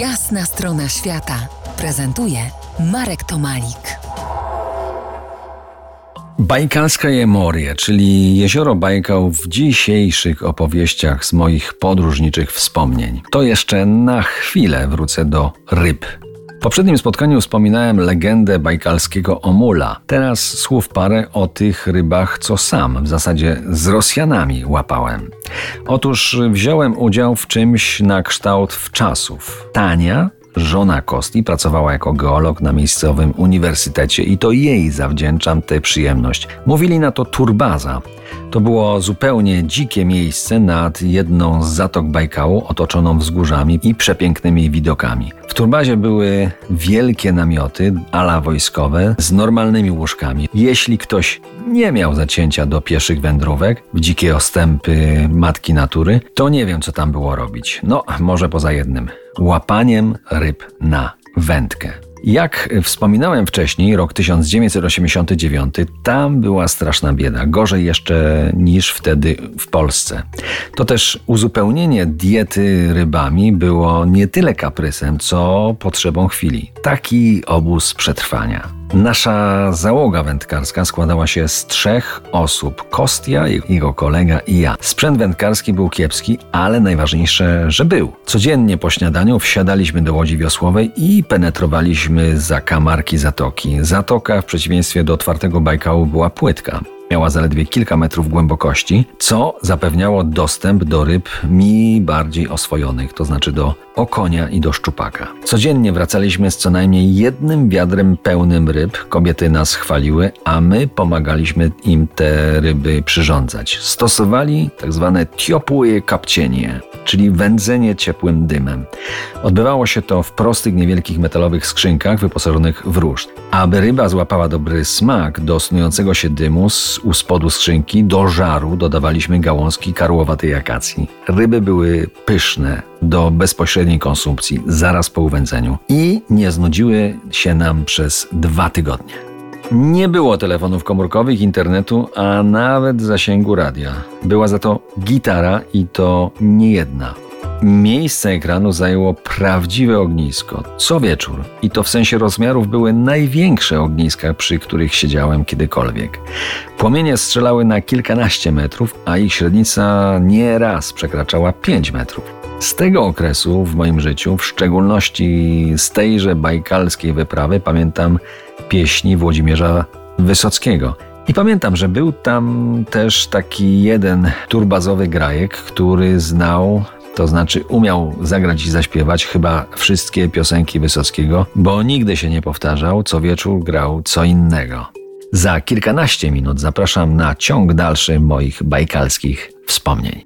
Jasna strona świata prezentuje Marek Tomalik. Bajkalska Jemorie, czyli jezioro Bajkał w dzisiejszych opowieściach z moich podróżniczych wspomnień. To jeszcze na chwilę wrócę do ryb. W poprzednim spotkaniu wspominałem legendę bajkalskiego Omula. Teraz słów parę o tych rybach, co sam w zasadzie z Rosjanami łapałem. Otóż wziąłem udział w czymś na kształt wczasów. Tania Żona Kosti pracowała jako geolog na miejscowym uniwersytecie i to jej zawdzięczam tę przyjemność. Mówili na to turbaza. To było zupełnie dzikie miejsce nad jedną z zatok Bajkału, otoczoną wzgórzami i przepięknymi widokami. W turbazie były wielkie namioty, ala wojskowe, z normalnymi łóżkami. Jeśli ktoś nie miał zacięcia do pieszych wędrówek, w dzikie ostępy matki natury, to nie wiem, co tam było robić. No, może poza jednym łapaniem ryb na wędkę. Jak wspominałem wcześniej, rok 1989, tam była straszna bieda, gorzej jeszcze niż wtedy w Polsce. To też uzupełnienie diety rybami było nie tyle kaprysem, co potrzebą chwili. Taki obóz przetrwania. Nasza załoga wędkarska składała się z trzech osób: Kostia, jego kolega i ja. Sprzęt wędkarski był kiepski, ale najważniejsze, że był. Codziennie po śniadaniu wsiadaliśmy do łodzi wiosłowej i penetrowaliśmy za kamarki zatoki. Zatoka, w przeciwieństwie do otwartego Bajkału, była płytka. Miała zaledwie kilka metrów głębokości, co zapewniało dostęp do ryb mi bardziej oswojonych, to znaczy do okonia i do szczupaka. Codziennie wracaliśmy z co najmniej jednym wiadrem pełnym ryb. Kobiety nas chwaliły, a my pomagaliśmy im te ryby przyrządzać. Stosowali tak zwane ciopłe kapcienie, czyli wędzenie ciepłym dymem. Odbywało się to w prostych, niewielkich metalowych skrzynkach wyposażonych w ruszt. Aby ryba złapała dobry smak do snującego się dymu z u spodu skrzynki do żaru dodawaliśmy gałązki karłowatej akacji. Ryby były pyszne do bezpośredniej konsumpcji zaraz po uwędzeniu i nie znudziły się nam przez dwa tygodnie. Nie było telefonów komórkowych, internetu, a nawet zasięgu radia. Była za to gitara i to nie jedna. Miejsce ekranu zajęło prawdziwe ognisko. Co wieczór, i to w sensie rozmiarów były największe ogniska, przy których siedziałem kiedykolwiek. Płomienie strzelały na kilkanaście metrów, a ich średnica nieraz przekraczała 5 metrów. Z tego okresu w moim życiu, w szczególności z tejże bajkalskiej wyprawy, pamiętam pieśni Włodzimierza Wysockiego. I pamiętam, że był tam też taki jeden turbazowy grajek, który znał to znaczy umiał zagrać i zaśpiewać chyba wszystkie piosenki Wysockiego, bo nigdy się nie powtarzał, co wieczór grał co innego. Za kilkanaście minut zapraszam na ciąg dalszy moich bajkalskich wspomnień.